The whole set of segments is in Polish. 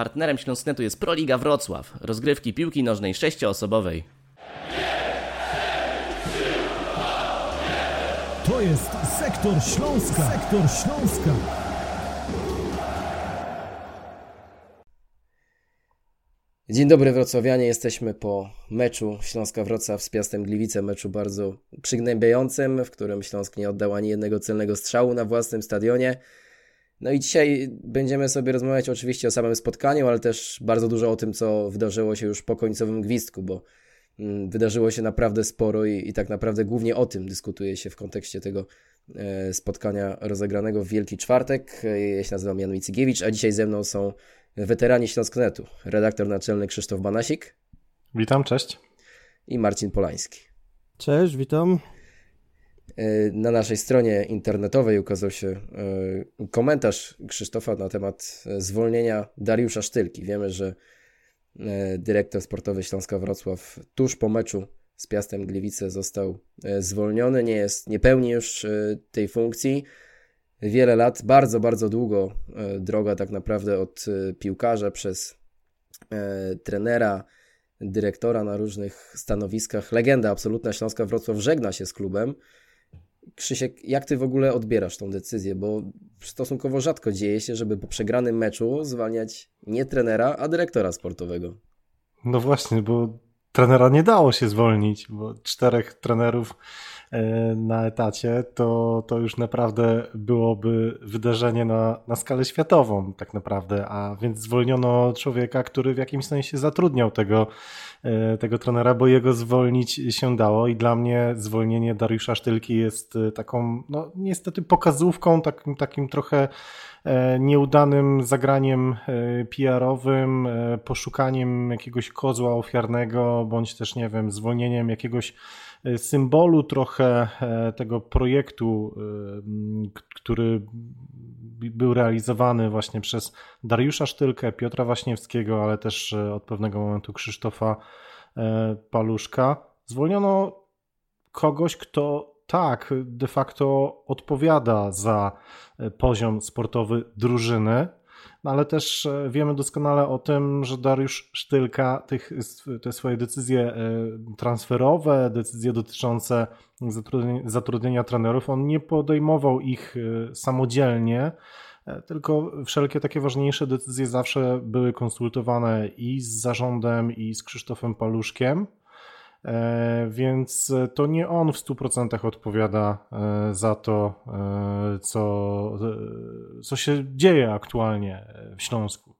Partnerem Śląsknetu jest Proliga Wrocław, rozgrywki piłki nożnej sześcioosobowej. To jest Sektor Śląska. Sektor Śląska. Dzień dobry Wrocławianie, jesteśmy po meczu Śląska-Wrocław z Piastem Gliwice, meczu bardzo przygnębiającym, w którym Śląsk nie oddał ani jednego celnego strzału na własnym stadionie. No i dzisiaj będziemy sobie rozmawiać oczywiście o samym spotkaniu, ale też bardzo dużo o tym, co wydarzyło się już po końcowym gwizdku, bo mm, wydarzyło się naprawdę sporo i, i tak naprawdę głównie o tym dyskutuje się w kontekście tego e, spotkania rozegranego w Wielki Czwartek. Ja się nazywam Jan Micygiewicz, a dzisiaj ze mną są weterani Śląsknetu, redaktor naczelny Krzysztof Banasik. Witam, cześć. I Marcin Polański. Cześć, witam. E, na naszej stronie internetowej ukazał się e, komentarz Krzysztofa na temat e, zwolnienia Dariusza Sztylki. Wiemy, że dyrektor sportowy Śląska Wrocław tuż po meczu z Piastem Gliwice został zwolniony, nie, jest, nie pełni już tej funkcji. Wiele lat, bardzo, bardzo długo droga tak naprawdę od piłkarza przez trenera, dyrektora na różnych stanowiskach. Legenda absolutna Śląska Wrocław żegna się z klubem. Krzysiek, jak ty w ogóle odbierasz tą decyzję? Bo stosunkowo rzadko dzieje się, żeby po przegranym meczu zwalniać nie trenera, a dyrektora sportowego. No właśnie, bo trenera nie dało się zwolnić, bo czterech trenerów e, na etacie, to, to już naprawdę byłoby wydarzenie na, na skalę światową, tak naprawdę. A więc zwolniono człowieka, który w jakimś sensie zatrudniał tego E, tego trenera, bo jego zwolnić się dało i dla mnie zwolnienie Dariusza Sztylki jest e, taką, no niestety pokazówką, takim, takim trochę nieudanym zagraniem PR-owym, poszukaniem jakiegoś kozła ofiarnego, bądź też, nie wiem, zwolnieniem jakiegoś symbolu trochę tego projektu, który był realizowany właśnie przez Dariusza Sztylkę, Piotra Waśniewskiego, ale też e, od pewnego momentu Krzysztofa e, Paluszka. Zwolniono kogoś, kto tak de facto odpowiada za e, poziom sportowy drużyny, no ale też wiemy doskonale o tym, że Dariusz Sztylka tych, te swoje decyzje transferowe, decyzje dotyczące zatrudnienia, zatrudnienia trenerów, on nie podejmował ich samodzielnie, E, tylko wszelkie takie ważniejsze decyzje zawsze były konsultowane i z zarządem, i z Krzysztofem Paluszkiem. E, więc to nie on w 100% odpowiada e, za to, co, co się dzieje aktualnie w Śląsku.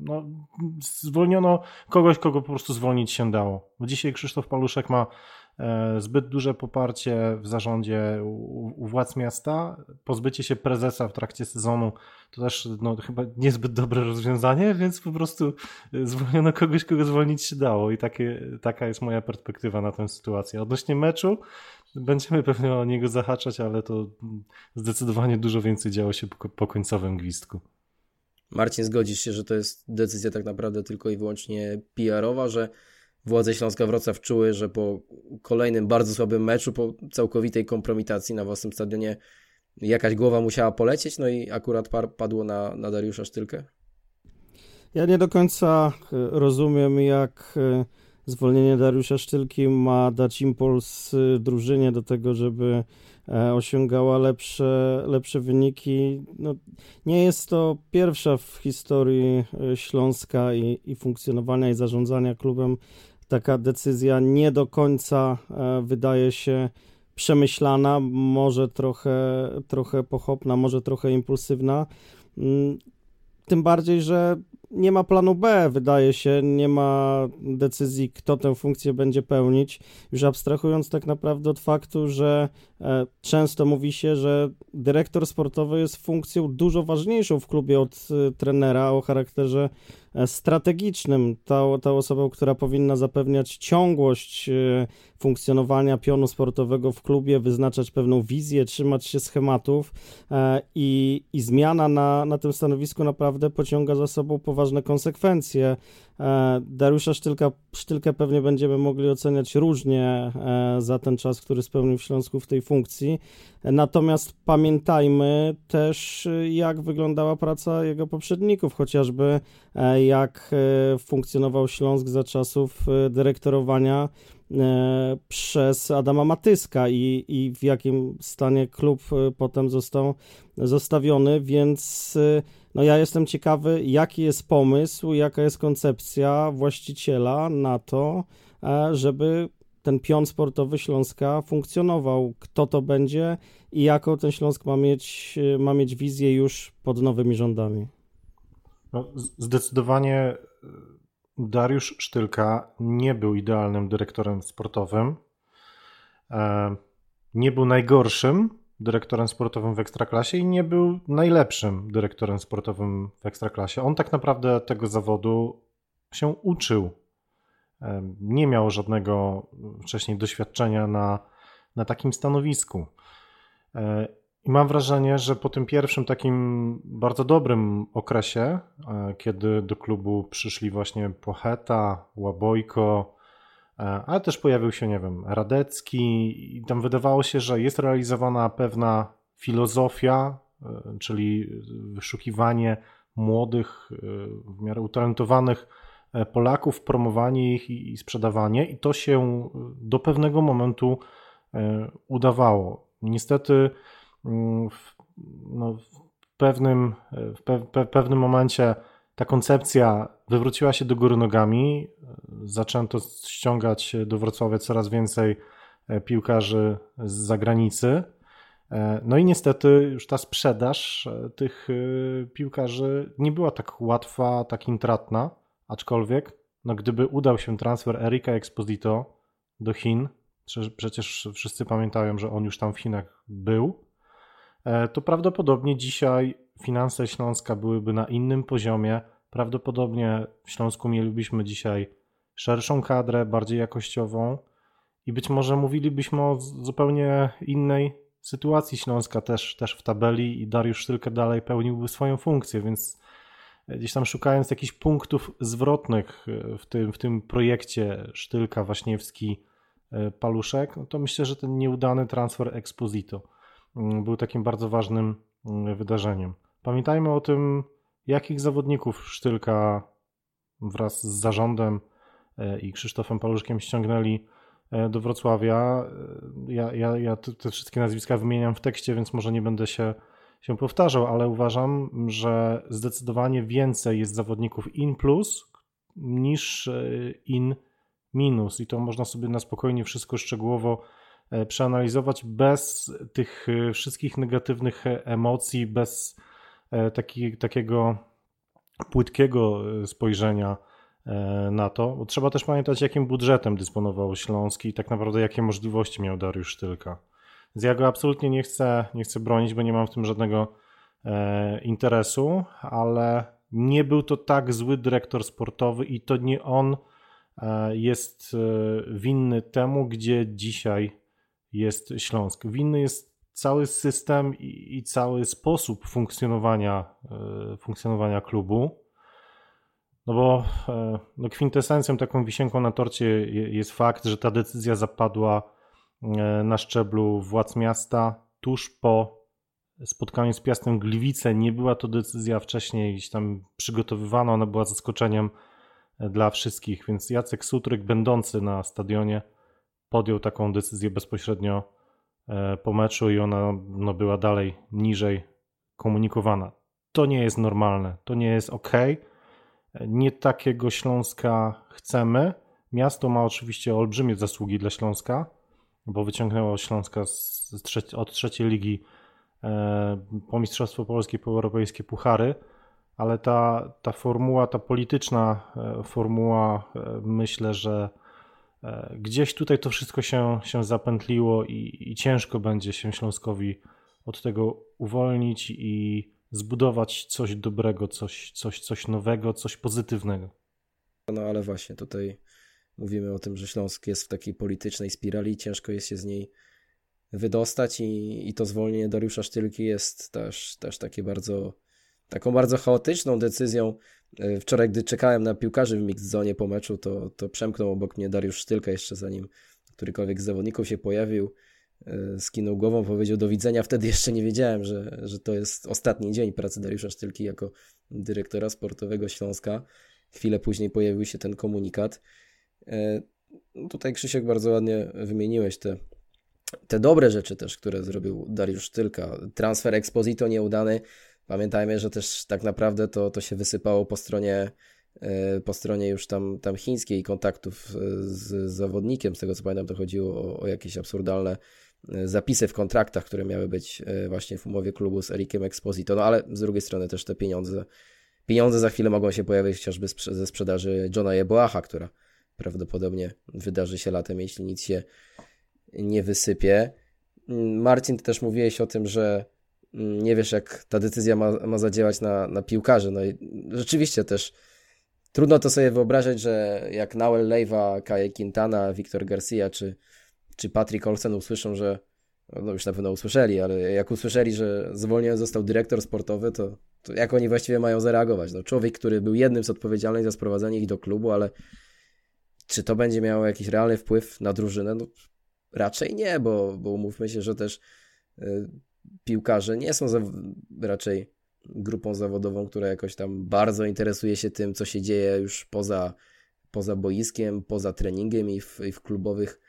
No, zwolniono kogoś, kogo po prostu zwolnić się dało. Dzisiaj Krzysztof Paluszek ma E, zbyt duże poparcie w zarządzie u, u, władz miasta, pozbycie się prezesa w trakcie sezonu to też no, chyba niezbyt dobre rozwiązanie, więc po prostu e, zwolniono kogoś, kogo zwolnić się dało i takie, taka jest moja perspektywa na tę sytuację. Odnośnie meczu, będziemy pewnie o niego zahaczać, ale to zdecydowanie dużo więcej działo się po, po końcowym gwizdku. Marcin, zgodzisz się, że to jest decyzja tak naprawdę tylko i wyłącznie PR-owa, że władze Śląska Wrocław czuły, że po kolejnym bardzo słabym meczu, po całkowitej kompromitacji na własnym stadionie jakaś głowa musiała polecieć, no i akurat padło na, na Dariusza Sztylkę? Ja nie do końca e, rozumiem, jak e, zwolnienie Dariusza Sztylki ma dać impuls e, drużynie do tego, żeby osiągała lepsze, lepsze wyniki. No, nie jest to pierwsza w historii Śląska i, i funkcjonowania i zarządzania klubem taka decyzja nie do końca e, wydaje się przemyślana, może trochę, trochę pochopna, może trochę impulsywna. Mm, tym bardziej, że nie ma planu B, wydaje się, nie ma decyzji, kto tę funkcję będzie pełnić. Już abstrahując tak naprawdę od faktu, że często mówi się, że dyrektor sportowy jest funkcją dużo ważniejszą w klubie od e, trenera o charakterze e, strategicznym. Ta, ta osoba, która powinna zapewniać ciągłość funkcjonowania pionu sportowego w klubie, wyznaczać pewną wizję, trzymać się schematów i, i zmiana na, na tym stanowisku naprawdę pociąga za sobą poważne konsekwencje. E, Dariusza Sztylka, Sztylkę pewnie będziemy mogli oceniać różnie e, za ten czas, który spełnił w Śląsku w tej funkcji. Natomiast pamiętajmy też, jak wyglądała praca jego poprzedników, chociażby e, jak funkcjonował Śląsk za czasów dyrektorowania przez Adama Matyska i, i w jakim stanie klub potem został zostawiony, więc no ja jestem ciekawy, jaki jest pomysł, jaka jest koncepcja właściciela na to, żeby ten pion sportowy Śląska funkcjonował. Kto to będzie i jaką ten Śląsk ma mieć, ma mieć wizję już pod nowymi rządami? No, zdecydowanie e, Dariusz Sztylka nie był idealnym dyrektorem sportowym. E, nie był najgorszym dyrektorem sportowym w Ekstraklasie i nie był najlepszym dyrektorem sportowym w Ekstraklasie. On tak naprawdę tego zawodu się uczył nie miał żadnego wcześniej doświadczenia na, na takim stanowisku. E, I mam wrażenie, że po tym pierwszym takim bardzo dobrym okresie, e, kiedy do klubu przyszli właśnie Pocheta, Łabojko, e, ale też pojawił się, nie wiem, Radecki i tam wydawało się, że jest realizowana pewna filozofia, czyli wyszukiwanie młodych, w miarę utalentowanych Polaków, promowanie ich i, sprzedawanie, i to się e, do pewnego momentu e, udawało. Niestety mm, w, no, w pewnym, w pe, pewnym momencie ta koncepcja wywróciła się do góry nogami. Zaczęto ściągać do Wrocławia coraz więcej piłkarzy z zagranicy. No i niestety już ta sprzedaż tych piłkarzy nie była tak łatwa, tak intratna. Aczkolwiek, no gdyby udał się transfer Erika Exposito do Chin, przecież wszyscy pamiętają, że on już tam w Chinach był, e, to prawdopodobnie dzisiaj finanse Śląska byłyby na innym poziomie. Prawdopodobnie w Śląsku mielibyśmy dzisiaj szerszą kadrę, bardziej jakościową i być może mówilibyśmy o zupełnie innej sytuacji Śląska też, też w tabeli i Dariusz tylko dalej pełniłby swoją funkcję, więc gdzieś tam szukając jakichś punktów zwrotnych e, w tym, w tym projekcie Sztylka, Waśniewski, e, Paluszek, no to myślę, że ten nieudany transfer Exposito mm, był takim bardzo ważnym mm, wydarzeniem. Pamiętajmy o tym, jakich zawodników Sztylka wraz z zarządem e, i Krzysztofem Paluszkiem ściągnęli do Wrocławia. Ja, ja, ja te wszystkie nazwiska wymieniam w tekście, więc może nie będę się się powtarzał, ale uważam, że zdecydowanie więcej jest zawodników in plus niż e, in minus i to można sobie na spokojnie wszystko szczegółowo e, przeanalizować bez tych e, wszystkich negatywnych emocji, bez taki, takiego płytkiego spojrzenia na to. Bo trzeba też pamiętać, jakim budżetem dysponował Śląski i tak naprawdę jakie możliwości miał Dariusz Sztylka. Więc ja go absolutnie nie chcę, nie chcę bronić, bo nie mam w tym żadnego e, interesu, ale nie był to tak zły dyrektor sportowy i to nie on e, jest e, winny temu, gdzie dzisiaj jest Śląsk. Winny jest cały system i, i cały sposób funkcjonowania, e, funkcjonowania klubu. No bo e, no kwintesencją, taką wisienką na torcie jest fakt, że ta decyzja zapadła na szczeblu władz miasta tuż po spotkaniu z Piastem Gliwice. Nie była to decyzja wcześniej gdzieś tam przygotowywana, ona była zaskoczeniem e, dla wszystkich, więc Jacek Sutryk, będący na stadionie, podjął taką decyzję bezpośrednio e, po meczu i ona no, była dalej niżej komunikowana. To nie jest normalne, to nie jest ok. Nie takiego Śląska chcemy. Miasto ma oczywiście olbrzymie zasługi dla Śląska, bo wyciągnęło Śląska z, z od trzeciej ligi e, po Mistrzostwo Polskie, po europejskie puchary, ale ta, ta formuła, ta polityczna e, formuła, e, myślę, że e, gdzieś tutaj to wszystko się, się zapętliło i, i ciężko będzie się Śląskowi od tego uwolnić i zbudować coś dobrego, coś, coś, coś nowego, coś pozytywnego. No ale właśnie tutaj Mówimy o tym, że Śląsk jest w takiej politycznej spirali, ciężko jest się z niej wydostać i, i to zwolnienie Dariusza Sztylki jest też, też takie bardzo, taką bardzo chaotyczną decyzją. E, wczoraj, gdy czekałem na piłkarzy w mixed zone po meczu, to, to przemknął obok mnie Dariusz Sztylka jeszcze zanim którykolwiek z zawodników się pojawił. E, skinął głową, powiedział do widzenia. Wtedy jeszcze nie wiedziałem, że, że to jest ostatni dzień pracy Dariusza Sztylki jako dyrektora sportowego Śląska. chwilę później pojawił się ten komunikat. No tutaj Krzysiek bardzo ładnie wymieniłeś te, te dobre rzeczy też, które zrobił Dariusz Tylka. Transfer Exposito nieudany. Pamiętajmy, że też tak naprawdę to, to się wysypało po stronie po stronie już tam, tam chińskiej kontaktów z zawodnikiem, z tego co pamiętam to chodziło o, o jakieś absurdalne E, zapisy w kontraktach, które miały być e, właśnie w umowie klubu z Erikiem Exposito, no ale z drugiej strony też te pieniądze, pieniądze za chwilę mogą się pojawić chociażby ze sprzedaży Johna Jeboacha, która prawdopodobnie wydarzy się latem, jeśli nic się nie wysypie. Marcin, ty też mówiłeś o tym, że nie wiesz, jak ta decyzja ma, ma zadziałać na, na piłkarzy. No i rzeczywiście też trudno to sobie wyobrazić, że jak Noel Leiva, Kaje Quintana, Wiktor Garcia czy czy Patrick Olsen usłyszą, że no już na pewno usłyszeli, ale jak usłyszeli, że zwolniony został dyrektor sportowy, to, to jak oni właściwie mają zareagować? No, człowiek, który był jednym z odpowiedzialnych za sprowadzenie ich do klubu, ale czy to będzie miało jakiś realny wpływ na drużynę? No, raczej nie, bo, bo umówmy się, że też y, piłkarze nie są raczej grupą zawodową, która jakoś tam bardzo interesuje się tym, co się dzieje już poza, poza boiskiem, poza treningiem i w, i w klubowych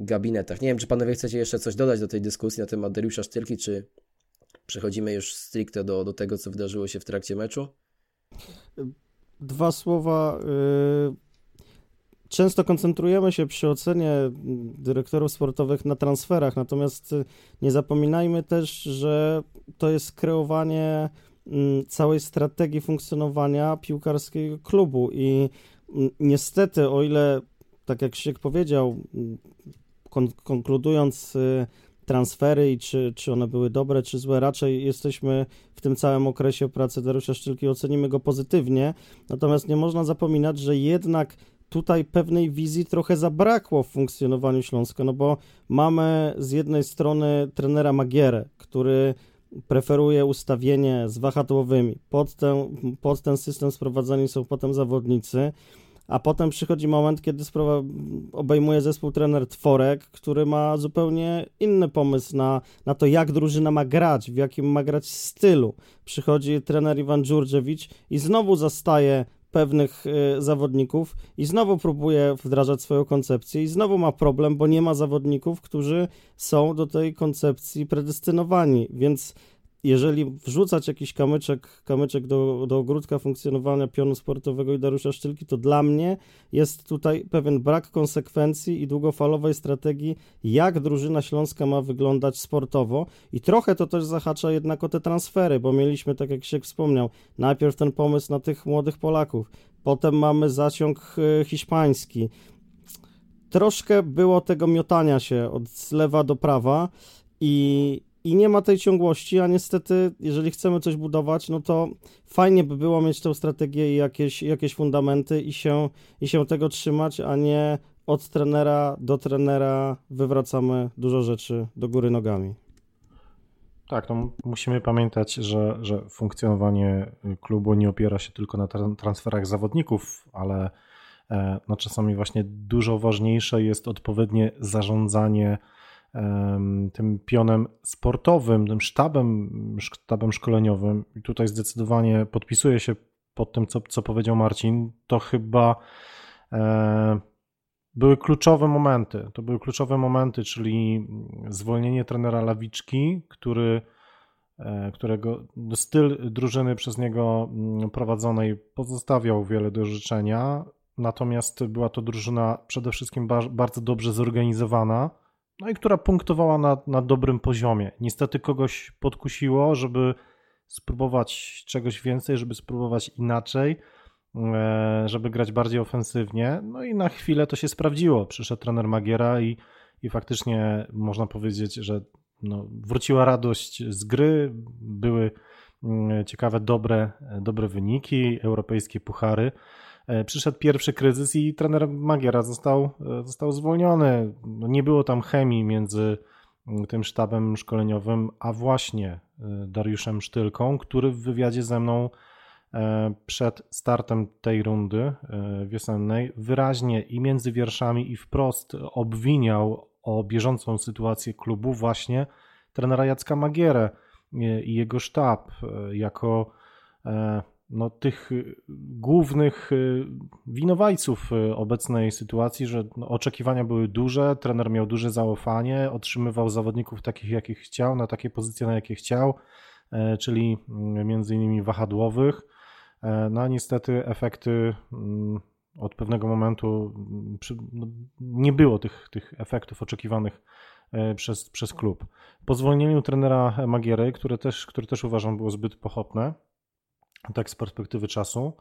gabinetach. Nie wiem, czy panowie chcecie jeszcze coś dodać do tej dyskusji na temat Dariusza Sztylki, czy przechodzimy już stricte do, do tego, co wydarzyło się w trakcie meczu? Dwa słowa. Y, często koncentrujemy się przy ocenie dyrektorów sportowych na transferach, natomiast nie zapominajmy też, że to jest kreowanie mm, całej strategii funkcjonowania piłkarskiego klubu i mm, niestety, o ile tak jak Krzysiek powiedział, kon konkludując y, transfery i czy, czy one były dobre, czy złe, raczej jesteśmy w tym całym okresie pracy Dariusza Szczylki, ocenimy go pozytywnie, natomiast nie można zapominać, że jednak tutaj pewnej wizji trochę zabrakło w funkcjonowaniu Śląska, no bo mamy z jednej strony trenera Magierę, który preferuje ustawienie z wahadłowymi. Pod ten, pod ten system sprowadzani są potem zawodnicy a potem przychodzi moment, kiedy sprawa obejmuje zespół trener Tworek, który ma zupełnie inny pomysł na, na to, jak drużyna ma grać, w jakim ma grać stylu. Przychodzi trener Iwan Dżurdziewicz i znowu zastaje pewnych y, zawodników i znowu próbuje wdrażać swoją koncepcję i znowu ma problem, bo nie ma zawodników, którzy są do tej koncepcji predestynowani, więc jeżeli wrzucać jakiś kamyczek, kamyczek do, do ogródka funkcjonowania pionu sportowego i Dariusza Szczylki, to dla mnie jest tutaj pewien brak konsekwencji i długofalowej strategii, jak drużyna śląska ma wyglądać sportowo i trochę to też zahacza jednak o te transfery, bo mieliśmy, tak jak się wspomniał, najpierw ten pomysł na tych młodych Polaków, potem mamy zaciąg e, hiszpański. Troszkę było tego miotania się od lewa do prawa i i nie ma tej ciągłości, a niestety, jeżeli chcemy coś budować, no to fajnie by było mieć tę strategię i jakieś, jakieś fundamenty i się, i się tego trzymać, a nie od trenera do trenera wywracamy dużo rzeczy do góry nogami. Tak, no musimy pamiętać, że, że funkcjonowanie klubu nie opiera się tylko na transferach zawodników, ale e, no czasami właśnie dużo ważniejsze jest odpowiednie zarządzanie tym pionem sportowym, tym sztabem, sztabem szkoleniowym, i tutaj zdecydowanie podpisuję się pod tym, co, co powiedział Marcin, to chyba e, były kluczowe momenty. To były kluczowe momenty, czyli zwolnienie trenera Lawiczki, który, e, którego styl drużyny przez niego mm, prowadzonej pozostawiał wiele do życzenia, natomiast była to drużyna przede wszystkim bardzo dobrze zorganizowana no i która punktowała na, na dobrym poziomie. Niestety kogoś podkusiło, żeby spróbować czegoś więcej, żeby spróbować inaczej, e, żeby grać bardziej ofensywnie. No i na chwilę to się sprawdziło. Przyszedł trener Magiera i, i faktycznie można powiedzieć, że no, wróciła radość z gry, były mm, ciekawe, dobre, dobre wyniki, europejskie puchary. E, przyszedł pierwszy kryzys i trener Magiera został, e, został zwolniony. No, nie było tam chemii między mm, tym sztabem szkoleniowym, a właśnie e, Dariuszem Sztylką, który w wywiadzie ze mną przed startem tej rundy wiosennej wyraźnie i między wierszami i wprost obwiniał o bieżącą sytuację klubu właśnie trenera Jacka Magierę i jego sztab jako no, tych głównych winowajców obecnej sytuacji, że no, oczekiwania były duże, trener miał duże zaufanie, otrzymywał zawodników takich, jakich chciał, na takie pozycje, na jakie chciał, czyli mm, między innymi wahadłowych. No a niestety efekty mm, od pewnego momentu no, nie było tych, tych efektów oczekiwanych e, przez, przez klub. Po zwolnieniu trenera Magiery, które też, które też uważam było zbyt pochopne, tak z perspektywy czasu,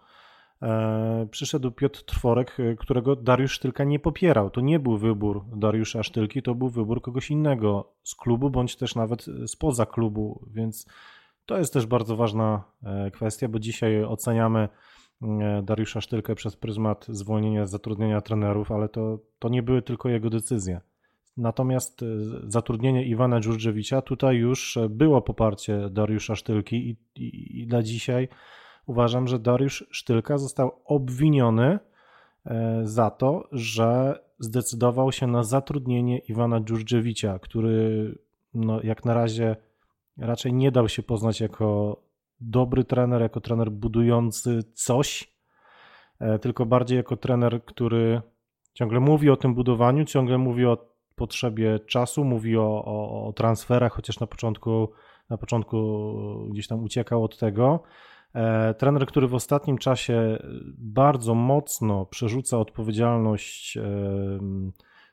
e, przyszedł Piotr Trworek, e, którego Dariusz Sztylka nie popierał. To nie był wybór Dariusza Sztylki, to był wybór kogoś innego z klubu, bądź też nawet spoza klubu, więc to jest też bardzo ważna kwestia, bo dzisiaj oceniamy E, Dariusza Sztylkę przez pryzmat zwolnienia zatrudnienia trenerów, ale to, to nie były tylko jego decyzje. Natomiast e, zatrudnienie Iwana Dżurdzewicza, tutaj już było poparcie Dariusza Sztylki i, i, i dla dzisiaj uważam, że Dariusz Sztylka został obwiniony e, za to, że zdecydował się na zatrudnienie Iwana Dżurdzewicza, który no, jak na razie raczej nie dał się poznać jako dobry trener, jako trener budujący coś, e, tylko bardziej jako trener, który ciągle mówi o tym budowaniu, ciągle mówi o potrzebie czasu, mówi o, o, o transferach, chociaż na początku, na początku gdzieś tam uciekał od tego. E, trener, który w ostatnim czasie bardzo mocno przerzuca odpowiedzialność e,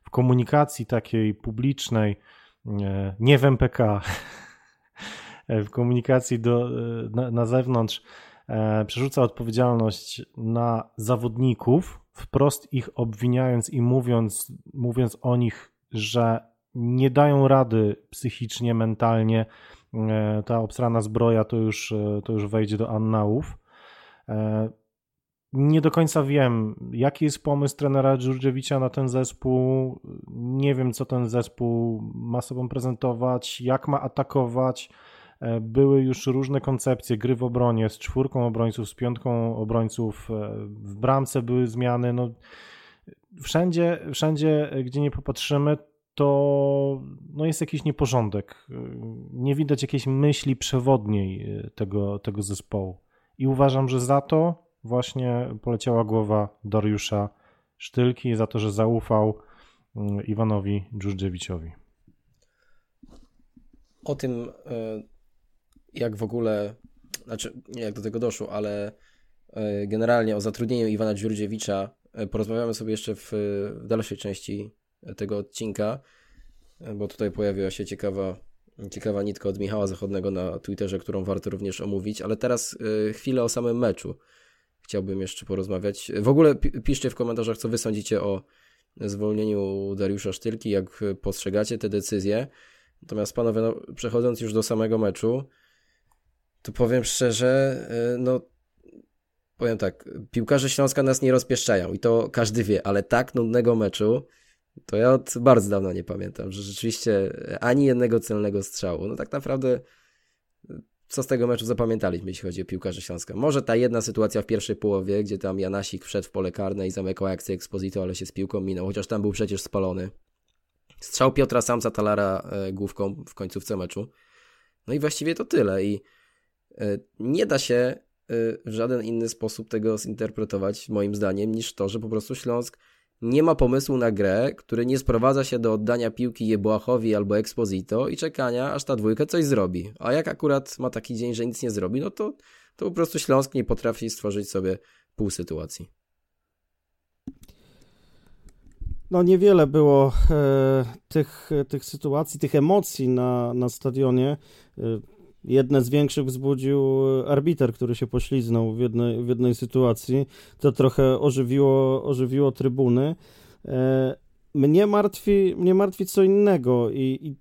w komunikacji takiej publicznej, nie w MPK, w komunikacji do, na, na zewnątrz e, przerzuca odpowiedzialność na zawodników, wprost ich obwiniając i mówiąc, mówiąc o nich, że nie dają rady psychicznie, mentalnie. E, ta obsrana zbroja to już, e, to już wejdzie do annałów. Nie do końca wiem, jaki jest pomysł trenera Dżurdziewicza na ten zespół. Nie wiem, co ten zespół ma sobą prezentować, jak ma atakować. E, były już różne koncepcje gry w obronie z czwórką obrońców, z piątką obrońców, e, w bramce były zmiany. No, wszędzie, wszędzie, gdzie nie popatrzymy, to no jest jakiś nieporządek. Nie widać jakiejś myśli przewodniej e, tego, tego zespołu. I uważam, że za to właśnie poleciała głowa Dariusza Sztylki, za to, że zaufał mm, Iwanowi Dżurdżewiczowi. O tym jak w ogóle, znaczy nie jak do tego doszło, ale generalnie o zatrudnieniu Iwana Dziurdziewicza porozmawiamy sobie jeszcze w, dalszej części tego odcinka, e, bo tutaj pojawiła się ciekawa, ciekawa nitka od Michała Zachodnego na Twitterze, którą warto również omówić, ale teraz chwilę o samym meczu chciałbym jeszcze porozmawiać. W ogóle piszcie w komentarzach, co wy sądzicie o zwolnieniu Dariusza Sztylki, jak postrzegacie te decyzje. Natomiast panowie, no, przechodząc już do samego meczu, to powiem szczerze, no powiem tak, piłkarze Śląska nas nie rozpieszczają i to każdy wie, ale tak nudnego meczu to ja od bardzo dawna nie pamiętam, że rzeczywiście ani jednego celnego strzału. No tak naprawdę co z tego meczu zapamiętaliśmy, jeśli chodzi o piłkarzy Śląska. Może ta jedna sytuacja w pierwszej połowie, gdzie tam Janasik wszedł w pole karne i zamykał akcję Exposito, ale się z piłką minął, chociaż tam był przecież spalony. Strzał Piotra Samca Talara e, główką w końcówce meczu. No i właściwie to tyle i E, nie da się w żaden inny sposób tego zinterpretować, moim zdaniem, niż to, że po prostu Śląsk nie ma pomysłu na grę, który nie sprowadza się do oddania piłki Jebłachowi albo Exposito i czekania, aż ta dwójka coś zrobi. A jak akurat ma taki dzień, że nic nie zrobi, no to, to po prostu Śląsk nie potrafi stworzyć sobie pół sytuacji. No niewiele było e, tych, tych sytuacji, tych emocji na, na stadionie. E, Jedne z większych wzbudził arbiter, który się pośliznął w jednej, w jednej sytuacji. To trochę ożywiło, ożywiło trybuny. E, mnie martwi, mnie martwi co innego i, i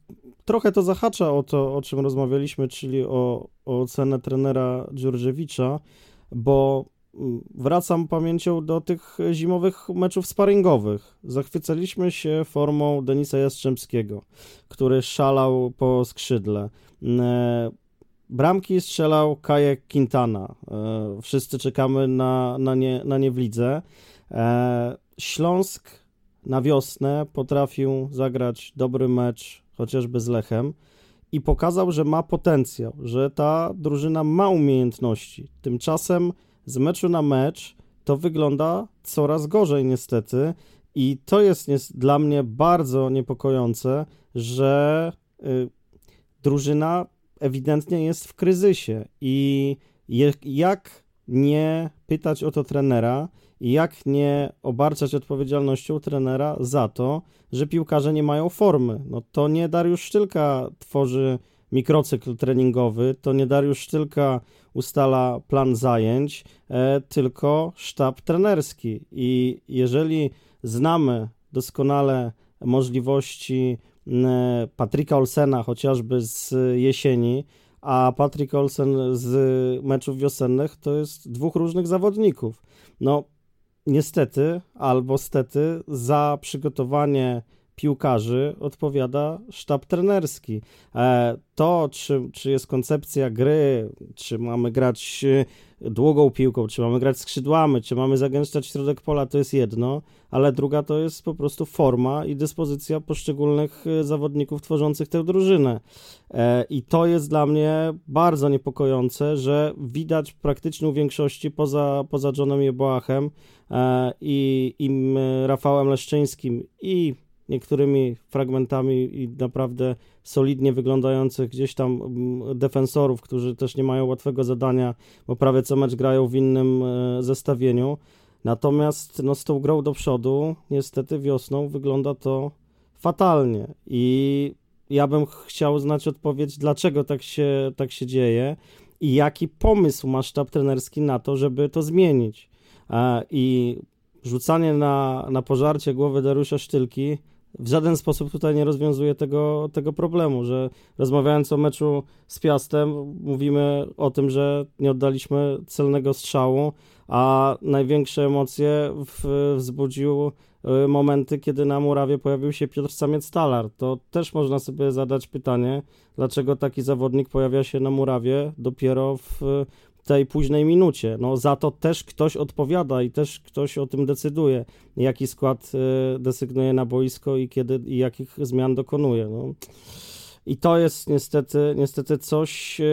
trochę to zahacza o to, o czym rozmawialiśmy, czyli o, o ocenę trenera Dziurżewicza, bo mm, wracam pamięcią do tych zimowych meczów sparingowych. Zachwycaliśmy się formą Denisa Jastrzębskiego, który szalał po skrzydle. Bramki strzelał Kajek Quintana. E, wszyscy czekamy na, na, nie, na nie w lidze. E, Śląsk na wiosnę potrafił zagrać dobry mecz, chociażby z Lechem. i pokazał, że ma potencjał, że ta drużyna ma umiejętności. Tymczasem z meczu na mecz to wygląda coraz gorzej niestety i to jest dla mnie bardzo niepokojące, że y, drużyna ewidentnie jest w kryzysie i jak nie pytać o to trenera jak nie obarczać odpowiedzialnością trenera za to, że piłkarze nie mają formy. No to nie Dariusz Sztylka tworzy mikrocykl treningowy, to nie Dariusz Sztylka ustala plan zajęć, e, tylko sztab trenerski. I jeżeli znamy doskonale możliwości Patryka Olsena chociażby z jesieni, a Patrick Olsen z meczów wiosennych to jest dwóch różnych zawodników. No, niestety albo stety za przygotowanie piłkarzy odpowiada sztab trenerski. E, to, czy, czy jest koncepcja gry, czy mamy grać długą piłką, czy mamy grać skrzydłami, czy mamy zagęszczać środek pola, to jest jedno, ale druga to jest po prostu forma i dyspozycja poszczególnych e, zawodników tworzących tę drużynę. E, I to jest dla mnie bardzo niepokojące, że widać praktycznie u większości poza, poza Johnem Jeboachem i, i Rafałem Leszczyńskim i niektórymi fragmentami i naprawdę solidnie wyglądających gdzieś tam mm, defensorów, którzy też nie mają łatwego zadania, bo prawie co mecz grają w innym e, zestawieniu. Natomiast no, z tą grą do przodu, niestety wiosną wygląda to fatalnie i ja bym chciał znać odpowiedź, dlaczego tak się, tak się dzieje i jaki pomysł ma sztab trenerski na to, żeby to zmienić. I rzucanie na, na pożarcie głowy Dariusza Sztylki w żaden sposób tutaj nie rozwiązuje tego, tego problemu, że rozmawiając o meczu z Piastem, mówimy o tym, że nie oddaliśmy celnego strzału, a największe emocje w, wzbudził y, momenty, kiedy na murawie pojawił się Piotr Samiec-Talar. To też można sobie zadać pytanie, dlaczego taki zawodnik pojawia się na murawie dopiero w tej późnej minucie. No za to też ktoś odpowiada i też ktoś o tym decyduje, jaki skład e, desygnuje na boisko i kiedy i jakich zmian dokonuje. No. I to jest niestety, niestety coś, e,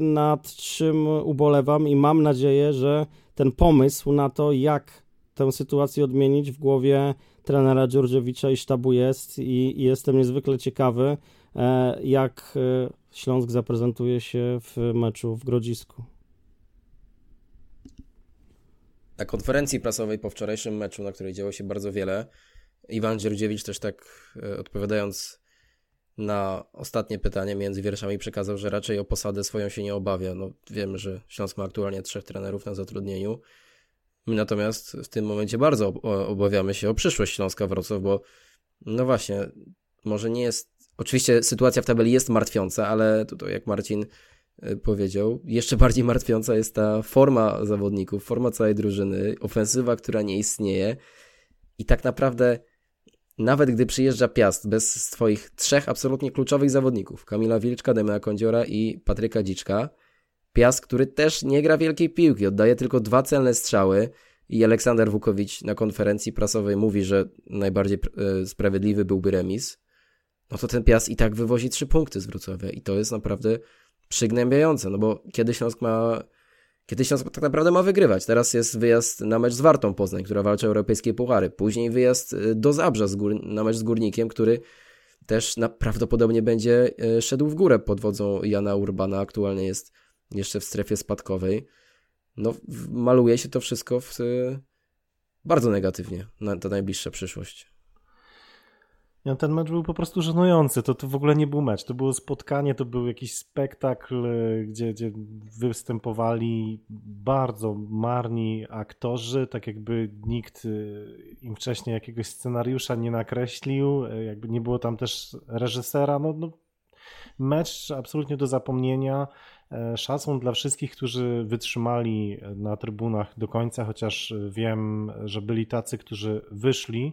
nad czym ubolewam i mam nadzieję, że ten pomysł na to, jak tę sytuację odmienić w głowie trenera Dziurdziewicza i sztabu jest i, i jestem niezwykle ciekawy, e, jak Śląsk zaprezentuje się w meczu w Grodzisku. Na konferencji prasowej po wczorajszym meczu, na której działo się bardzo wiele, Iwan Dzierdziewicz też tak e, odpowiadając na ostatnie pytanie między wierszami przekazał, że raczej o posadę swoją się nie obawia. No, wiemy, że Śląsk ma aktualnie trzech trenerów na zatrudnieniu. My natomiast w tym momencie bardzo obawiamy się o przyszłość Śląska Wrocław, bo no właśnie, może nie jest... Oczywiście sytuacja w tabeli jest martwiąca, ale tutaj jak Marcin powiedział. Jeszcze bardziej martwiąca jest ta forma zawodników, forma całej drużyny, ofensywa, która nie istnieje. I tak naprawdę, nawet gdy przyjeżdża Piast bez swoich trzech absolutnie kluczowych zawodników, Kamila Wilczka, Demea Kądziora i Patryka Dziczka, Piast, który też nie gra wielkiej piłki, oddaje tylko dwa celne strzały i Aleksander Wukowicz na konferencji prasowej mówi, że najbardziej e, sprawiedliwy byłby remis, no to ten Piast i tak wywozi trzy punkty z Wrocławia i to jest naprawdę przygnębiające, no bo kiedy Śląsk ma kiedy Śląsk tak naprawdę ma wygrywać. Teraz jest wyjazd na mecz z Wartą Poznań, która walczy o europejskie puchary. Później wyjazd y, do Zabrza na mecz z Górnikiem, który też na, prawdopodobnie będzie y, szedł w górę pod wodzą Jana Urbana. Aktualnie jest jeszcze w strefie spadkowej. No, maluje się to wszystko w, y, bardzo negatywnie na ta najbliższa przyszłość. No, ten mecz był po prostu żenujący. To, to w ogóle nie był mecz. To było spotkanie, to był jakiś spektakl, gdzie, gdzie występowali bardzo marni aktorzy, tak jakby nikt y, im wcześniej jakiegoś scenariusza nie nakreślił, y, jakby nie było tam też reżysera. No, no mecz absolutnie do zapomnienia. E, szacun dla wszystkich, którzy wytrzymali na trybunach do końca, chociaż wiem, że byli tacy, którzy wyszli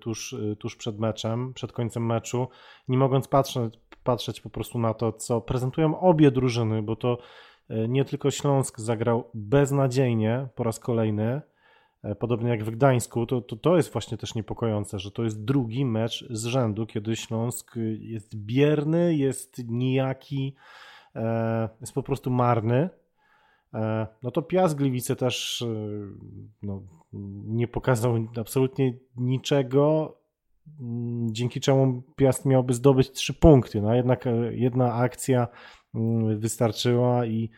tuż, y, tuż przed meczem, przed końcem meczu, nie mogąc patrzeć, patrzeć po prostu na to, co prezentują obie drużyny, bo to y, nie tylko Śląsk zagrał beznadziejnie po raz kolejny, podobnie jak w Gdańsku, to, to to jest właśnie też niepokojące, że to jest drugi mecz z rzędu, kiedy Śląsk jest bierny, jest nijaki, jest po prostu marny. No to Piast Gliwice też no, nie pokazał absolutnie niczego, mm, dzięki czemu Piast miałby zdobyć trzy punkty. No jednak jedna akcja mm, wystarczyła i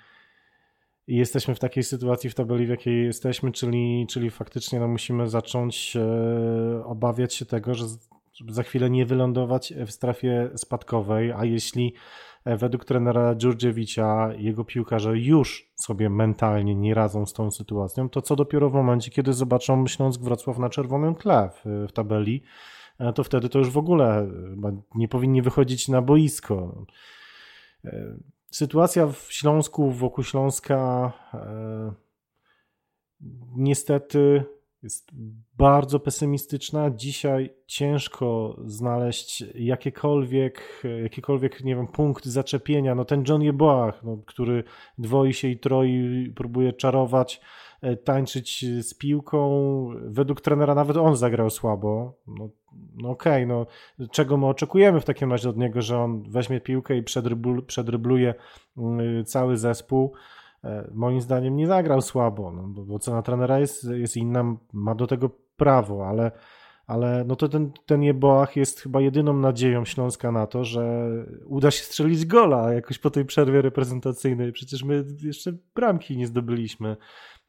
i jesteśmy w takiej sytuacji w tabeli, w jakiej jesteśmy, czyli, czyli faktycznie no, musimy zacząć e, obawiać się tego, że żeby za chwilę nie wylądować w strefie spadkowej, a jeśli e, według trenera Dżurdziewicza jego piłkarze już sobie mentalnie nie radzą z tą sytuacją, to co dopiero w momencie, kiedy zobaczą Śląsk Wrocław na czerwonym tle w, w tabeli, e, to wtedy to już w ogóle e, nie powinni wychodzić na boisko. Sytuacja w Śląsku, wokół Śląska niestety jest bardzo pesymistyczna. Dzisiaj ciężko znaleźć jakiekolwiek, jakiekolwiek nie wiem, punkt zaczepienia. No ten John Jeboach, no, który dwoi się i troi, próbuje czarować, e, tańczyć z piłką. Według trenera nawet on zagrał słabo. No, no okej, okay, no czego my oczekujemy w takim razie od niego, że on weźmie piłkę i przedrybluje mm, cały zespół. E, moim zdaniem nie zagrał słabo, no, bo cena trenera jest, jest inna, ma do tego prawo, ale, ale no to ten, ten Jeboach jest chyba jedyną nadzieją Śląska na to, że uda się strzelić gola jakoś po tej przerwie reprezentacyjnej. Przecież my jeszcze bramki nie zdobyliśmy.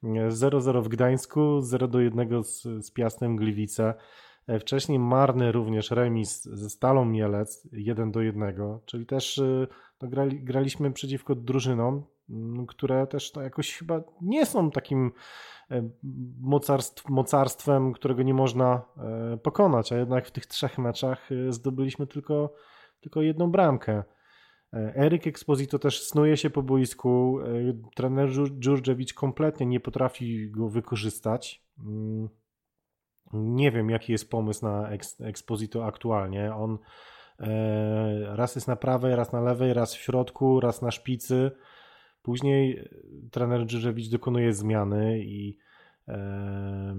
0-0 w Gdańsku, 0-1 z, z Piastem Gliwice. E, wcześniej marny również remis ze Stalą Mielec 1 do 1, czyli też e, no, grali, graliśmy przeciwko drużynom, które też to jakoś chyba nie są takim e, mocarstw, mocarstwem, którego nie można pokonać, a jednak w tych trzech meczach zdobyliśmy tylko, tylko jedną bramkę. Eryk Exposito też snuje się po boisku. Trener Dżurdżewicz kompletnie nie potrafi go wykorzystać. Mm, nie wiem, jaki jest pomysł na Exposito aktualnie. On e, raz jest na prawej, raz na lewej, raz w środku, raz na szpicy. Później trener Dżyżewicz dokonuje zmiany i e,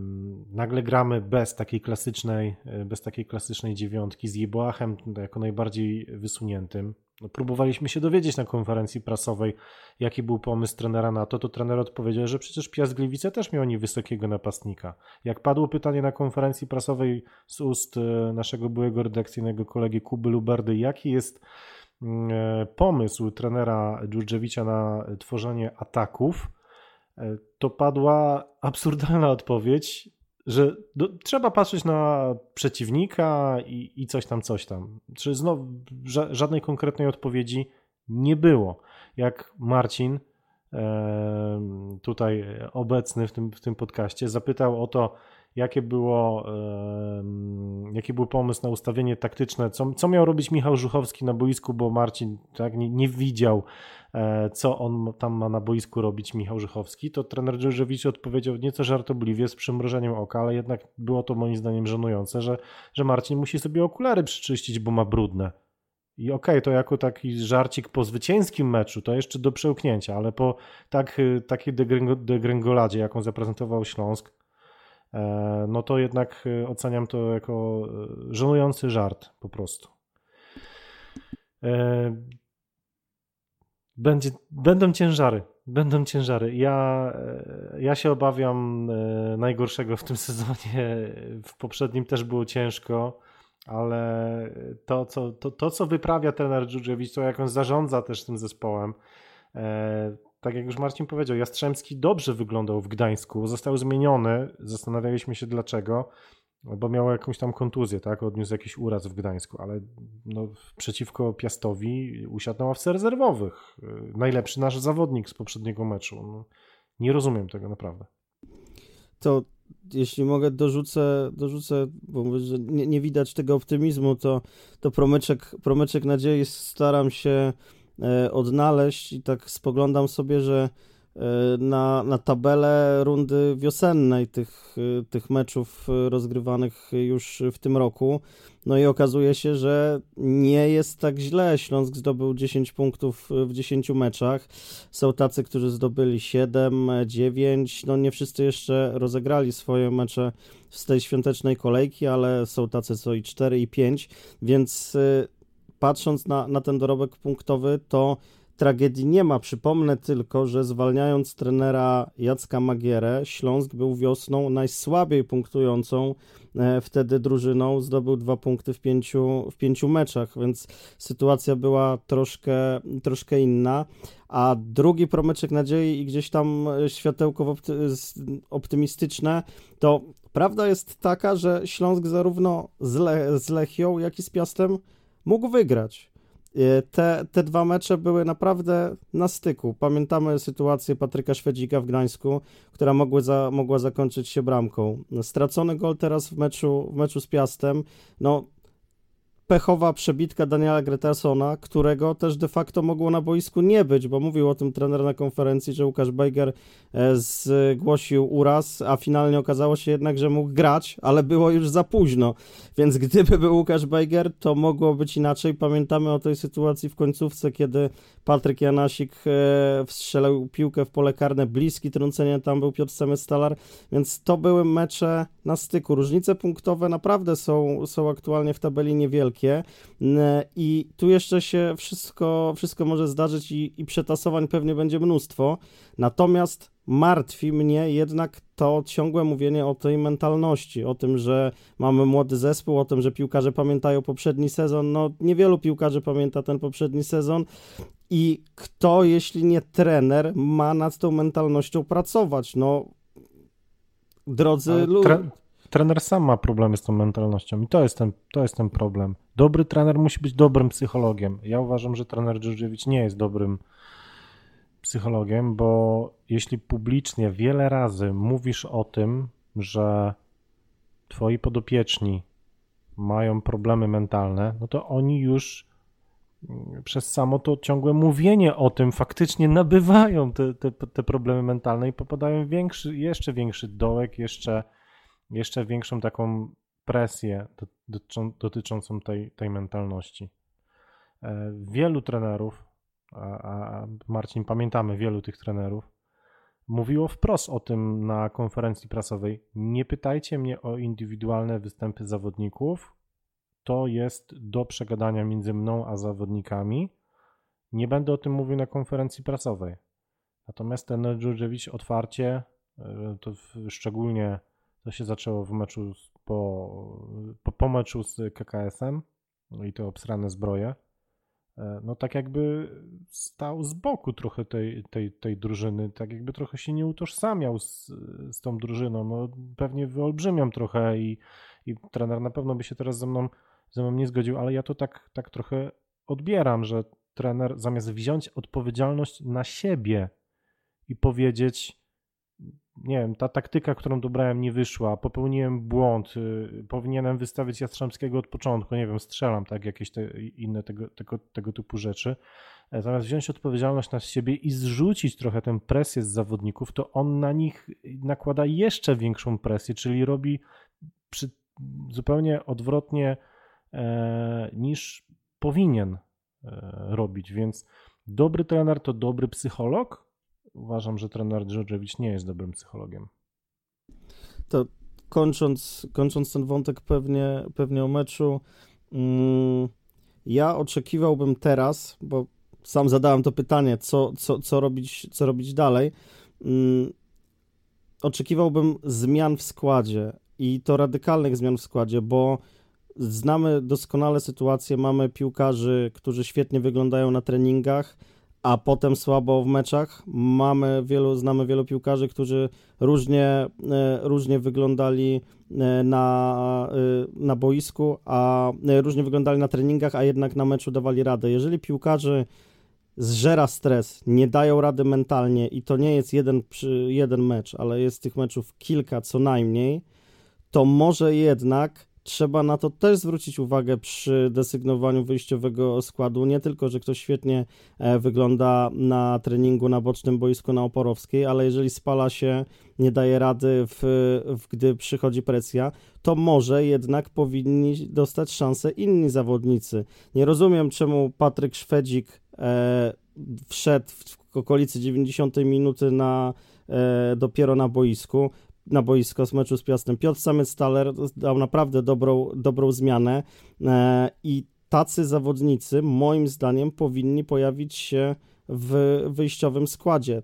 nagle gramy bez takiej klasycznej, bez takiej klasycznej dziewiątki z Jeboachem jako najbardziej wysuniętym. No, próbowaliśmy się dowiedzieć na konferencji prasowej, jaki był pomysł trenera na to, to trener odpowiedział, że przecież Piast Gliwice też miał niewysokiego napastnika. Jak padło pytanie na konferencji prasowej z ust e, naszego byłego redakcyjnego kolegi Kuby Lubardy, jaki jest e, pomysł trenera Dżurdżewicza na tworzenie ataków, e, to padła absurdalna odpowiedź, że do, trzeba patrzeć na przeciwnika i, i, coś tam, coś tam. Czy znowu ża żadnej konkretnej odpowiedzi nie było. Jak Marcin, e, tutaj obecny w tym, w tym podcaście, zapytał o to, jakie było, jaki był pomysł na ustawienie taktyczne, co, co miał robić Michał Żuchowski na boisku, bo Marcin tak nie, nie widział, e, co on tam ma na boisku robić Michał Żuchowski, to trener Dżurżewicz odpowiedział nieco żartobliwie, z przymrożeniem oka, ale jednak było to moim zdaniem żenujące, że, że Marcin musi sobie okulary przyczyścić, bo ma brudne. I okej, okay, to jako taki żarcik po zwycięskim meczu, to jeszcze do przełknięcia, ale po tak, takiej degrengoladzie, jaką zaprezentował Śląsk, no to jednak e, oceniam to jako e, żenujący żart po prostu. Będzie, będą ciężary. Będą ciężary. Ja, ja się obawiam najgorszego w tym sezonie. W poprzednim też było ciężko, ale to, co, to, to, co wyprawia trener Dżudżewicz, to jak on zarządza też tym zespołem, tak jak już Marcin powiedział, Jastrzębski dobrze wyglądał w Gdańsku, został zmieniony, zastanawialiśmy się dlaczego, bo miał jakąś tam kontuzję, tak, odniósł jakiś uraz w Gdańsku, ale no, przeciwko Piastowi usiadł na ławce rezerwowych. Najlepszy nasz zawodnik z poprzedniego meczu. No, nie rozumiem tego naprawdę. To jeśli mogę, dorzucę, dorzucę bo mówię, że nie, nie widać tego optymizmu, to, to promyczek, promyczek nadziei staram się odnaleźć i tak spoglądam sobie, że na, na tabelę rundy wiosennej tych, tych meczów rozgrywanych już w tym roku. No i okazuje się, że nie jest tak źle. Śląsk zdobył 10 punktów w 10 meczach. Są tacy, którzy zdobyli 7, 9. No nie wszyscy jeszcze rozegrali swoje mecze z tej świątecznej kolejki, ale są tacy co i 4 i 5, więc patrząc na, na ten dorobek punktowy, to tragedii nie ma. Przypomnę tylko, że zwalniając trenera Jacka Magierę, Śląsk był wiosną najsłabiej punktującą e, wtedy drużyną. Zdobył dwa punkty w pięciu, w pięciu meczach, więc sytuacja była troszkę, troszkę inna. A drugi promyczek nadziei i gdzieś tam światełko optymistyczne, to prawda jest taka, że Śląsk zarówno z, Le z Lechią, jak i z Piastem mógł wygrać. E, te, te dwa mecze były naprawdę na styku. Pamiętamy sytuację Patryka Szwedzika w Gdańsku, która mogła, za, mogła zakończyć się bramką. Stracony gol teraz w meczu, w meczu z Piastem. No, pechowa przebitka Daniela Gretersona, którego też de facto mogło na boisku nie być, bo mówił o tym trener na konferencji, że Łukasz Bejger e, zgłosił uraz, a finalnie okazało się jednak, że mógł grać, ale było już za późno. Więc gdyby był Łukasz Bejger, to mogło być inaczej. Pamiętamy o tej sytuacji w końcówce, kiedy Patryk Janasik e, wstrzelał piłkę w pole karne, bliski trącenia, tam był Piotr Semestalar, więc to były mecze na styku. Różnice punktowe naprawdę są, są aktualnie w tabeli niewielkie i tu jeszcze się wszystko, wszystko może zdarzyć i, i przetasowań pewnie będzie mnóstwo, natomiast martwi mnie jednak to ciągłe mówienie o tej mentalności, o tym, że mamy młody zespół, o tym, że piłkarze pamiętają poprzedni sezon. No, niewielu piłkarzy pamięta ten poprzedni sezon i kto, jeśli nie trener, ma nad tą mentalnością pracować? No, drodzy ludzie. Trener sam ma problemy z tą mentalnością i to jest, ten, to jest ten problem. Dobry trener musi być dobrym psychologiem. Ja uważam, że trener Dżurdżewicz nie jest dobrym psychologiem, bo jeśli publicznie wiele razy mówisz o tym, że twoi podopieczni mają problemy mentalne, no to oni już mm, przez samo to ciągłe mówienie o tym faktycznie nabywają te, te, te problemy mentalne i popadają w większy, jeszcze większy dołek, jeszcze, jeszcze większą taką presję dotyczącą tej, tej mentalności. E, wielu trenerów a, Marcin, pamiętamy wielu tych trenerów, mówiło wprost o tym na konferencji prasowej. Nie pytajcie mnie o indywidualne występy zawodników. To jest do przegadania między mną a zawodnikami. Nie będę o tym mówił na konferencji prasowej. Natomiast ten Dżurdżewicz otwarcie, e, to szczególnie to się zaczęło w meczu po, po, po meczu z KKS-em no i to obsrane zbroje E, no tak jakby stał z boku trochę tej, tej, tej drużyny, tak jakby trochę się nie utożsamiał z, z tą drużyną. No pewnie wyolbrzymiam trochę i, i trener na pewno by się teraz ze mną, ze mną nie zgodził, ale ja to tak, tak trochę odbieram, że trener zamiast wziąć odpowiedzialność na siebie i powiedzieć nie wiem, ta taktyka, którą dobrałem, nie wyszła, popełniłem błąd, y, powinienem wystawić Jastrzębskiego od początku, nie wiem, strzelam, tak, jakieś te inne tego, tego, tego typu rzeczy. E, zamiast wziąć odpowiedzialność na siebie i zrzucić trochę tę presję z zawodników, to on na nich nakłada jeszcze większą presję, czyli robi przy, zupełnie odwrotnie e, niż powinien e, robić. Więc dobry trener to dobry psycholog, uważam, że trener Dżordżewicz nie jest dobrym psychologiem. To kończąc, kończąc ten wątek pewnie, pewnie o meczu, mm, ja oczekiwałbym teraz, bo sam zadałem to pytanie, co, co, co, robić, co robić dalej. Mm, oczekiwałbym zmian w składzie i to radykalnych zmian w składzie, bo znamy doskonale sytuację, mamy piłkarzy, którzy świetnie wyglądają na treningach, a potem słabo w meczach. Mamy wielu, znamy wielu piłkarzy, którzy różnie, e, różnie wyglądali e, na, e, na boisku, a różnie wyglądali na treningach, a jednak na meczu dawali radę. Jeżeli piłkarzy zżera stres, nie dają rady mentalnie i to nie jest jeden, jeden mecz, ale jest tych meczów kilka co najmniej, to może jednak trzeba na to też zwrócić uwagę przy desygnowaniu wyjściowego składu. Nie tylko, że ktoś świetnie e, wygląda na treningu na bocznym boisku na Oporowskiej, ale jeżeli spala się, nie daje rady, w, w, gdy przychodzi presja, to może jednak powinni dostać szansę inni zawodnicy. Nie rozumiem, czemu Patryk Szwedzik e, wszedł w okolicy 90 minuty na, e, dopiero na boisku na boisko z meczu z Piastem. Piotr Samec-Staler dał naprawdę dobrą, dobrą zmianę e, i tacy zawodnicy moim zdaniem powinni pojawić się w wyjściowym składzie.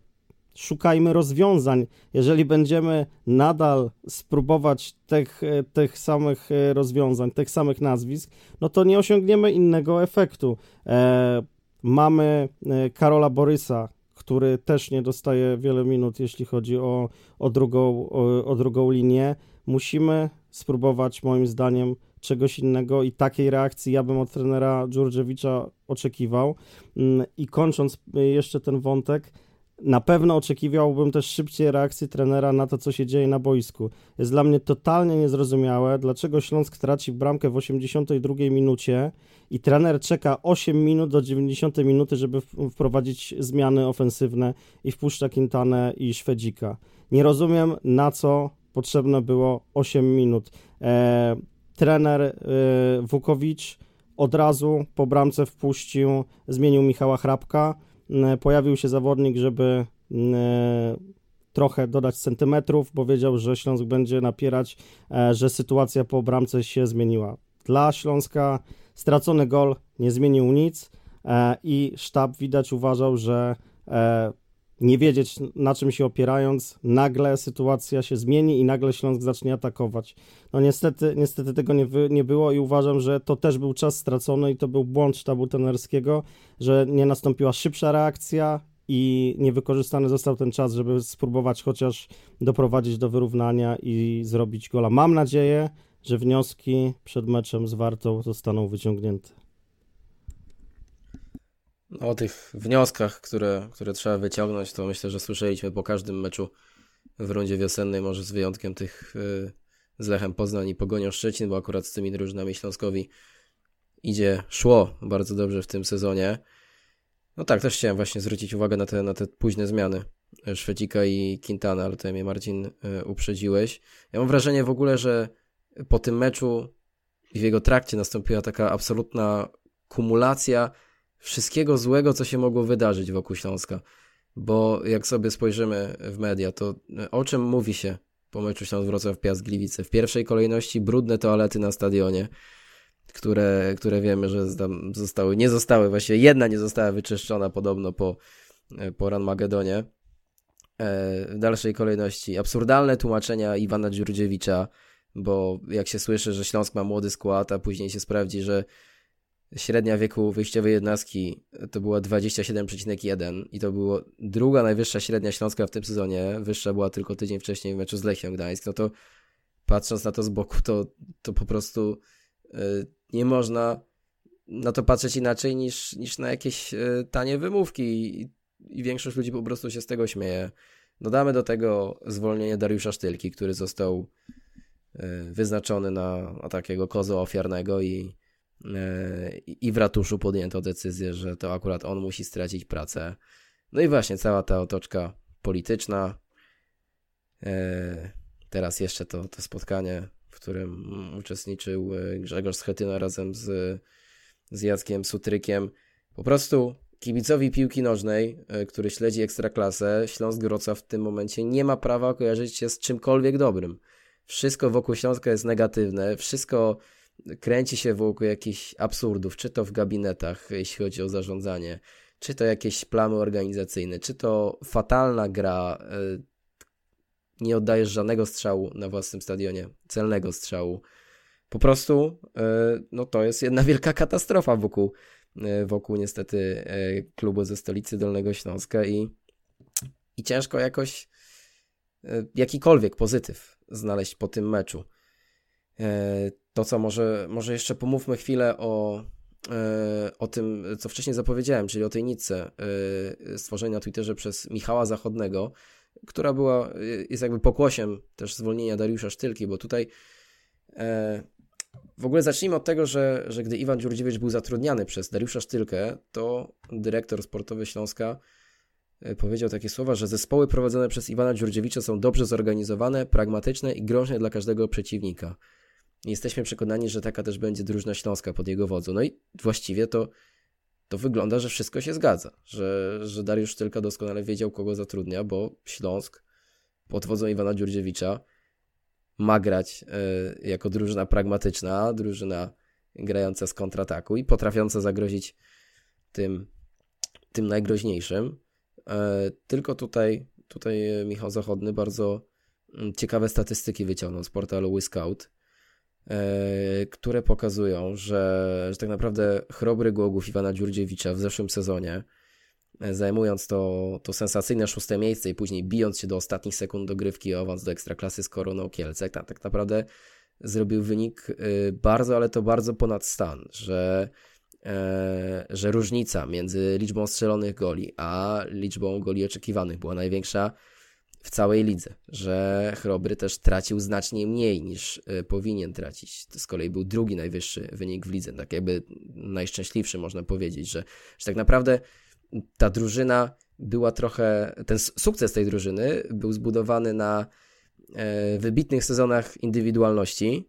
Szukajmy rozwiązań. Jeżeli będziemy nadal spróbować tych, tych samych rozwiązań, tych samych nazwisk, no to nie osiągniemy innego efektu. E, mamy e, Karola Borysa, który też nie dostaje wiele minut, jeśli chodzi o, o, drugą, o, o drugą linię. Musimy spróbować, moim zdaniem, czegoś innego i takiej reakcji ja bym od trenera Dżurdziewicza oczekiwał. Mm, I kończąc jeszcze ten wątek, na pewno oczekiwałbym też szybciej reakcji trenera na to, co się dzieje na boisku. Jest dla mnie totalnie niezrozumiałe, dlaczego Śląsk traci bramkę w 82 minucie i trener czeka 8 minut do 90 minuty, żeby wprowadzić zmiany ofensywne i wpuszcza Quintanę i Szwedzika. Nie rozumiem, na co potrzebne było 8 minut. E, trener e, Wukowicz od razu po bramce wpuścił, zmienił Michała Hrabka, pojawił się zawodnik, żeby e, trochę dodać centymetrów, bo wiedział, że Śląsk będzie napierać, e, że sytuacja po bramce się zmieniła. Dla Śląska stracony gol nie zmienił nic i sztab widać uważał, że nie wiedzieć na czym się opierając, nagle sytuacja się zmieni i nagle Śląsk zacznie atakować. No niestety, niestety tego nie, wy, nie było i uważam, że to też był czas stracony i to był błąd sztabu tenerskiego, że nie nastąpiła szybsza reakcja i niewykorzystany został ten czas, żeby spróbować chociaż doprowadzić do wyrównania i zrobić gola. Mam nadzieję, że wnioski przed meczem z Wartą zostaną wyciągnięte. O tych wnioskach, które, które trzeba wyciągnąć, to myślę, że słyszeliśmy po każdym meczu w rundzie wiosennej, może z wyjątkiem tych yy, z Lechem Poznań i Pogonią Szczecin, bo akurat z tymi drużynami Śląskowi idzie, szło bardzo dobrze w tym sezonie. No tak, też chciałem właśnie zwrócić uwagę na te, na te późne zmiany Szwedzika i Quintana, ale tutaj mnie Marcin yy, uprzedziłeś. Ja mam wrażenie w ogóle, że po tym meczu i w jego trakcie nastąpiła taka absolutna kumulacja wszystkiego złego, co się mogło wydarzyć wokół Śląska. Bo jak sobie spojrzymy w media, to o czym mówi się po meczu Śląsk-Wrocław Piast Gliwice? W pierwszej kolejności brudne toalety na stadionie, które, które wiemy, że zostały, nie zostały, właściwie jedna nie została wyczyszczona podobno po, po Ranmagedonie. E, w dalszej kolejności absurdalne tłumaczenia Iwana Dziurdziewicza, bo jak się słyszy, że Śląsk ma młody skład, a później się sprawdzi, że średnia wieku wyjściowej jednostki to była 27,1 i to była druga najwyższa średnia śląska w tym sezonie. Wyższa była tylko tydzień wcześniej w meczu z Lechią Gdańsk. No to patrząc na to z boku, to, to po prostu y, nie można na to patrzeć inaczej niż, niż na jakieś y, tanie wymówki i, i większość ludzi po prostu się z tego śmieje. Dodamy do tego zwolnienie Dariusza Sztylki, który został y, wyznaczony na, na takiego kozo ofiarnego i i w ratuszu podjęto decyzję, że to akurat on musi stracić pracę. No i właśnie cała ta otoczka polityczna. E, teraz jeszcze to, to spotkanie, w którym uczestniczył e, Grzegorz Schetyna razem z, z Jackiem Sutrykiem. Po prostu kibicowi piłki nożnej, który śledzi Ekstraklasę, Śląsk Wrocław w tym momencie nie ma prawa kojarzyć się z czymkolwiek dobrym. Wszystko wokół Śląska jest negatywne, wszystko kręci się wokół jakichś absurdów, czy to w gabinetach, jeśli chodzi o zarządzanie, czy to jakieś plany organizacyjne, czy to fatalna gra, e, nie oddajesz żadnego strzału na własnym stadionie, celnego strzału. Po prostu e, no to jest jedna wielka katastrofa wokół, e, wokół niestety klubu ze stolicy Dolnego Śląska i, i ciężko jakoś jakikolwiek pozytyw znaleźć po tym meczu. To co, może, może jeszcze pomówmy chwilę o, e, o tym, co wcześniej zapowiedziałem, czyli o tej nitce e, stworzonej na Twitterze przez Michała Zachodnego, która była, jest jakby pokłosiem też zwolnienia Dariusza Sztylki, bo tutaj w ogóle zacznijmy od tego, że, że gdy Iwan Dziurdziewicz był zatrudniany przez Dariusza Sztylkę, to dyrektor sportowy Śląska e, powiedział takie słowa, że zespoły prowadzone przez Iwana Dziurdziewicza są dobrze zorganizowane, pragmatyczne i groźne dla każdego przeciwnika. Jesteśmy przekonani, że taka też będzie drużyna Śląska pod jego wodzą. No i właściwie to, to wygląda, że wszystko się zgadza, że, że Dariusz Sztylka doskonale wiedział, kogo zatrudnia, bo Śląsk pod wodzą Iwana Dziurdziewicza ma grać y, jako drużyna pragmatyczna, drużyna grająca z kontrataku i potrafiąca zagrozić tym, tym najgroźniejszym. Y, tylko tutaj, tutaj Michał Zachodny bardzo ciekawe statystyki wyciągnął z portalu WeScout, y, które pokazują, że, że tak naprawdę chrobry Głogów Iwana Dziurdziewicza w zeszłym sezonie zajmując to, to sensacyjne szóste miejsce i później bijąc się do ostatnich sekund dogrywki o awans do Ekstraklasy z Koroną Kielce, tak, tak naprawdę zrobił wynik y, bardzo, ale to bardzo ponad stan, że, e, że różnica między liczbą strzelonych goli a liczbą goli oczekiwanych była największa w całej lidze, że Chrobry też tracił znacznie mniej niż y, powinien tracić. To z kolei był drugi najwyższy wynik w lidze, tak jakby najszczęśliwszy można powiedzieć, że, że tak naprawdę ta drużyna była trochę, ten sukces tej drużyny był zbudowany na e, wybitnych sezonach indywidualności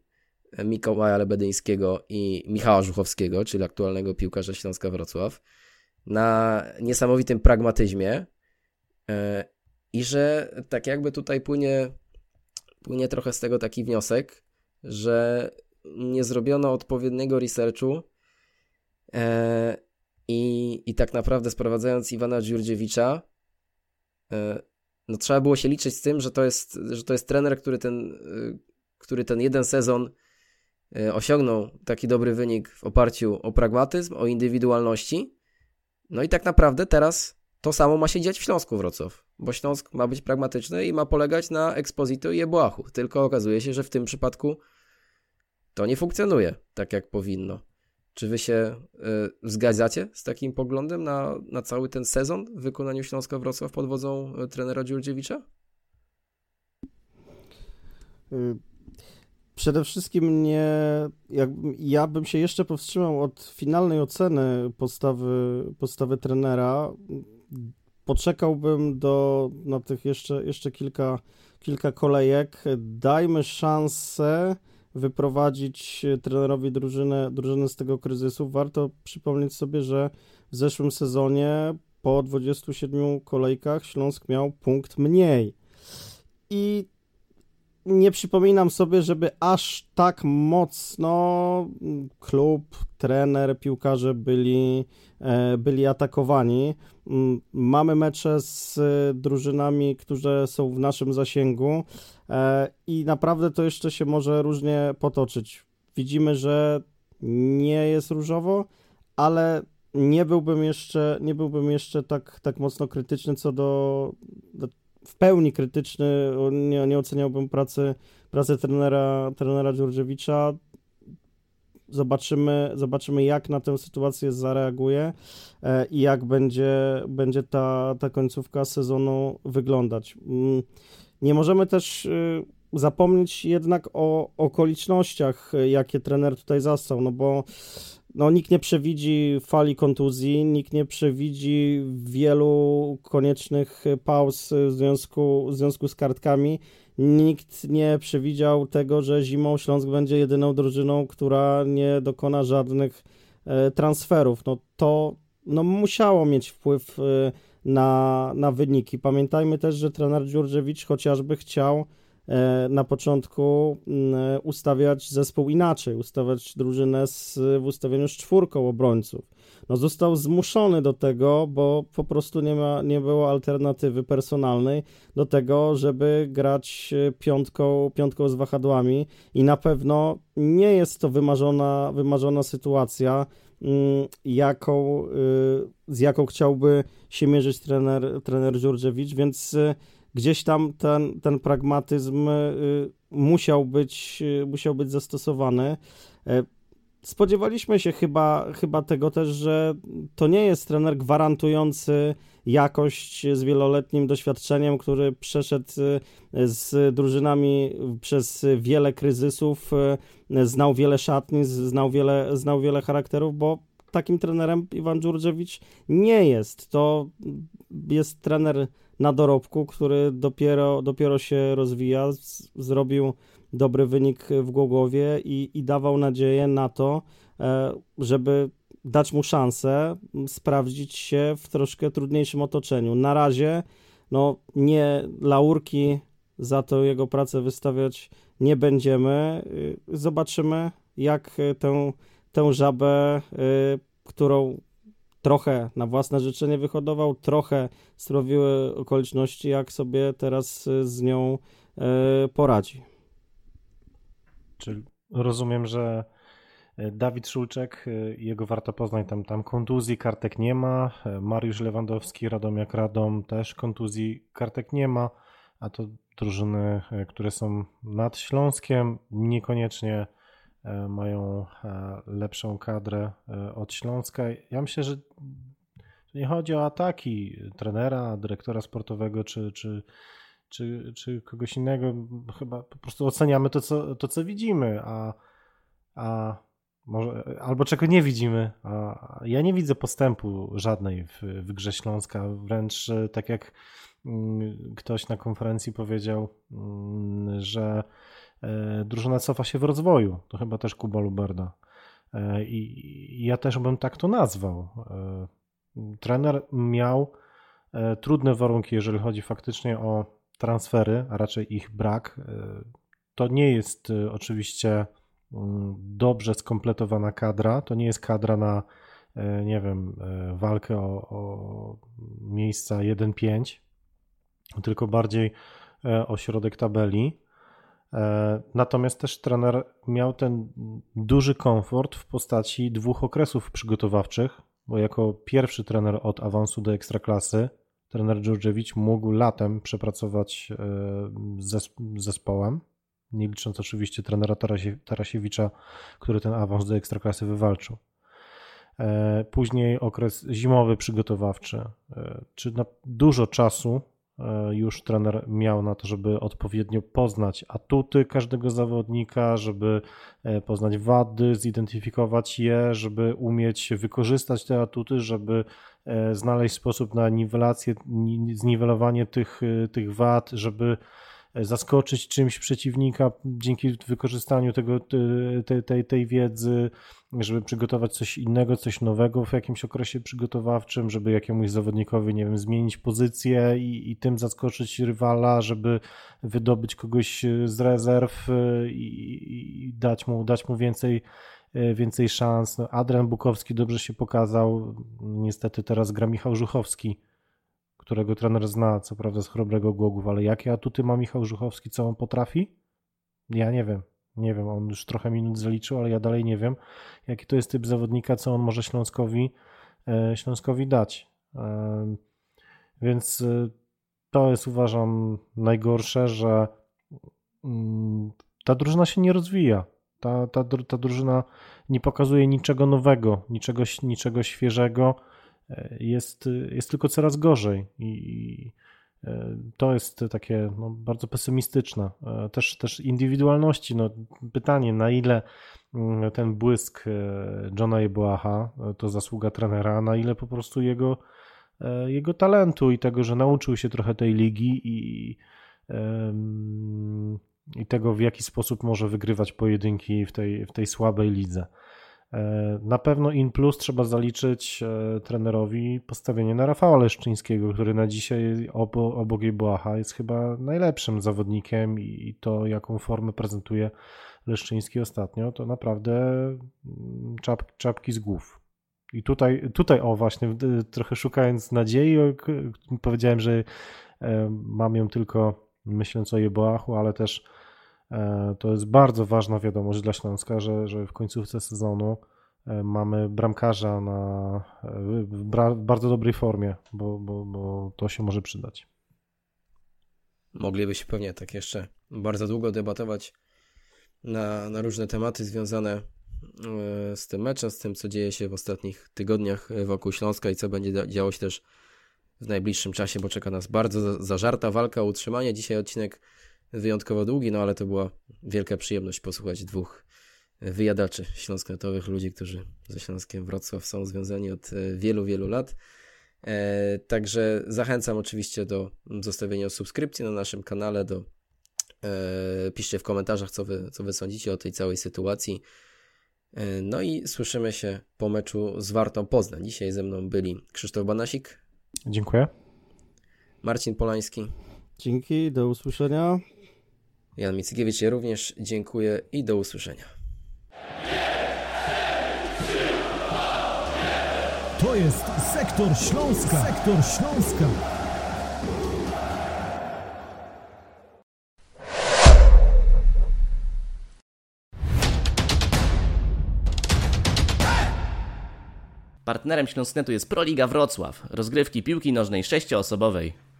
e, Mikołaja Lebedyńskiego i Michała Żuchowskiego, czyli aktualnego piłkarza Śląska Wrocław, na niesamowitym pragmatyzmie e, i że tak jakby tutaj płynie, płynie trochę z tego taki wniosek, że nie zrobiono odpowiedniego researchu i, I tak naprawdę sprowadzając Iwana Dziurdziewicza, e, no trzeba było się liczyć z tym, że to jest, że to jest trener, który ten, e, który ten jeden sezon e, osiągnął taki dobry wynik w oparciu o pragmatyzm, o indywidualności. No i tak naprawdę teraz to samo ma się dziać w Śląsku Wrocław, bo Śląsk ma być pragmatyczny i ma polegać na Exposito i Ebłachu. Tylko okazuje się, że w tym przypadku to nie funkcjonuje tak, jak powinno. Czy wy się y, zgadzacie z takim poglądem na, na cały ten sezon w wykonaniu Śląska Wrocław pod wodzą y, trenera Dziurdziewicza? Y, przede wszystkim nie. Jak, ja bym się jeszcze powstrzymał od finalnej oceny postawy, postawy trenera. Poczekałbym do na tych jeszcze, jeszcze kilka, kilka kolejek. Dajmy szansę wyprowadzić e, trenerowi drużynę, drużynę z tego kryzysu. Warto przypomnieć sobie, że w zeszłym sezonie po 27 kolejkach Śląsk miał punkt mniej. I nie przypominam sobie, żeby aż tak mocno klub, trener, piłkarze byli, e, byli atakowani. Mm, mamy mecze z drużynami, które są w naszym zasięgu e, i naprawdę to jeszcze się może różnie potoczyć. Widzimy, że nie jest różowo, ale nie byłbym jeszcze, nie byłbym jeszcze tak, tak mocno krytyczny co do, do w pełni krytyczny, nie, nie oceniałbym pracy, pracy trenera, trenera Dziurdziewicza. Zobaczymy, zobaczymy, jak na tę sytuację zareaguje e, i jak będzie, będzie ta, ta końcówka sezonu wyglądać. Mm, nie możemy też y, zapomnieć jednak o okolicznościach, jakie trener tutaj zastał, no bo no, nikt nie przewidzi fali kontuzji, nikt nie przewidzi wielu koniecznych pauz w związku, w związku z kartkami. Nikt nie przewidział tego, że zimą Śląsk będzie jedyną drużyną, która nie dokona żadnych e, transferów. No to no, musiało mieć wpływ e, na, na wyniki. Pamiętajmy też, że trener Dziurdziewicz chociażby chciał na początku mm, ustawiać zespół inaczej, ustawiać drużynę z, w ustawieniu z czwórką obrońców. No został zmuszony do tego, bo po prostu nie, ma, nie było alternatywy personalnej do tego, żeby grać piątką, piątką z wahadłami i na pewno nie jest to wymarzona, wymarzona sytuacja, mm, jaką, z jaką chciałby się mierzyć trener, trener Dziurdziewicz, więc gdzieś tam ten, ten pragmatyzm y, musiał być, y, musiał być zastosowany. E, spodziewaliśmy się chyba, chyba tego też, że to nie jest trener gwarantujący jakość z wieloletnim doświadczeniem, który przeszedł y, z drużynami przez wiele kryzysów znał wiele szatni, znał wiele, znał wiele charakterów, bo takim trenerem Iwan Dżurdziewicz nie jest. To jest trener na dorobku, który dopiero, dopiero się rozwija, z, zrobił dobry wynik w Głogowie i, i dawał nadzieję na to, e, żeby dać mu szansę sprawdzić się w troszkę trudniejszym otoczeniu. Na razie no nie laurki za to jego pracę wystawiać nie będziemy. Y, zobaczymy, jak tę, tę żabę, y, którą trochę na własne życzenie wyhodował, trochę sprawiły okoliczności, jak sobie teraz z nią y, poradzi. Czyli rozumiem, że Dawid Szulczek, jego warto poznać, tam, tam kontuzji kartek nie ma, Mariusz Lewandowski, Radomiak Radom też kontuzji kartek nie ma, a to drużyny, e, które są nad Śląskiem, niekoniecznie e, mają e, lepszą kadrę od Śląska. Ja myślę, że nie chodzi o ataki trenera, dyrektora sportowego czy, czy, czy, czy kogoś innego. Chyba po prostu oceniamy to, co, to, co widzimy, a, a może, albo czego nie widzimy. A ja nie widzę postępu żadnej w, w grze Śląska. Wręcz tak jak Mm, ktoś na konferencji powiedział, mm, że e, drużyna cofa się w rozwoju. To chyba też Kuba Luberda. E, I ja też bym tak to nazwał. E, trener miał trudne warunki, jeżeli chodzi faktycznie o transfery, a raczej ich brak. To nie jest oczywiście mm, dobrze skompletowana kadra. To nie jest kadra na, nie wiem, walkę o, o miejsca 1-5 tylko bardziej e, o środek tabeli. E, natomiast też trener miał ten duży komfort w postaci dwóch okresów przygotowawczych, bo jako pierwszy trener od awansu do ekstraklasy, trener Dżurdziewicz mógł latem przepracować e, z zespołem, nie licząc oczywiście trenera Tarasiewicza, który ten awans do ekstraklasy wywalczył. Później okres zimowy przygotowawczy, czy na dużo czasu E, już trener miał na to, żeby odpowiednio poznać atuty każdego zawodnika, żeby e, poznać wady, zidentyfikować je, żeby umieć wykorzystać te atuty, żeby e, znaleźć sposób na niwelację, zniwelowanie tych, tych wad, żeby zaskoczyć czymś przeciwnika dzięki wykorzystaniu tego, tej, tej, tej wiedzy, żeby przygotować coś innego, coś nowego w jakimś okresie przygotowawczym, żeby jakiemuś zawodnikowi, nie wiem, zmienić pozycję i, i tym zaskoczyć rywala, żeby wydobyć kogoś z rezerw i, i dać, mu, dać mu więcej więcej szans. No, Adrian Bukowski dobrze się pokazał. Niestety teraz gra Michał Żuchowski którego trener zna, co prawda z chrobrego Głogów, ale jakie atuty ma Michał Żuchowski, co on potrafi? Ja nie wiem. Nie wiem, on już trochę minut zaliczył, ale ja dalej nie wiem, jaki to jest typ zawodnika, co on może Śląskowi, e, Śląskowi dać. E, więc e, to jest uważam najgorsze, że mm, ta drużyna się nie rozwija. Ta, ta, ta drużyna nie pokazuje niczego nowego, niczego, niczego świeżego jest, jest tylko coraz gorzej i e, to jest takie no, bardzo pesymistyczne. E, też, też indywidualności. No, pytanie, na ile mm, ten błysk e, Johna Jeboaha to zasługa trenera, na ile po prostu jego, jego talentu i tego, że nauczył się trochę tej ligi i, i tego, w jaki sposób może wygrywać pojedynki w tej, w tej słabej lidze. E, na pewno in plus trzeba zaliczyć e, trenerowi postawienie na Rafała Leszczyńskiego, który na dzisiaj obok Błaha jest chyba najlepszym zawodnikiem i to jaką formę prezentuje Leszczyński ostatnio, to naprawdę mm, czap, czapki z głów. I tutaj, tutaj o właśnie, trochę szukając nadziei, powiedziałem, że e, mam ją tylko myśląc o Jeboachu, ale też to jest bardzo ważna wiadomość dla Śląska, że, że w końcówce sezonu e, mamy bramkarza na, e, w bardzo dobrej formie, bo, bo, bo to się może przydać. Moglibyśmy pewnie tak jeszcze bardzo długo debatować na, na różne tematy związane z tym meczem, z tym, co dzieje się w ostatnich tygodniach wokół Śląska i co będzie działo się też w najbliższym czasie, bo czeka nas bardzo zażarta walka o utrzymanie. Dzisiaj odcinek wyjątkowo długi, no ale to była wielka przyjemność posłuchać dwóch wyjadaczy śląsknetowych, ludzi, którzy ze Śląskiem Wrocław są związani od e, wielu, wielu lat. E, także zachęcam oczywiście do zostawienia subskrypcji na naszym kanale, do e, piszcie w komentarzach, co wy, co wy sądzicie o tej całej sytuacji. E, no i słyszymy się po meczu z Wartą Poznań. Dzisiaj ze mną byli Krzysztof Banasik, Dziękuję. Marcin Polański, Dzięki, do usłyszenia. Jan Micykiewicz. Ja również dziękuję i do usłyszenia. To jest Sektor Śląska. Sektor Śląska. Partnerem Śląsknetu jest Proliga Wrocław, rozgrywki piłki nożnej sześcioosobowej.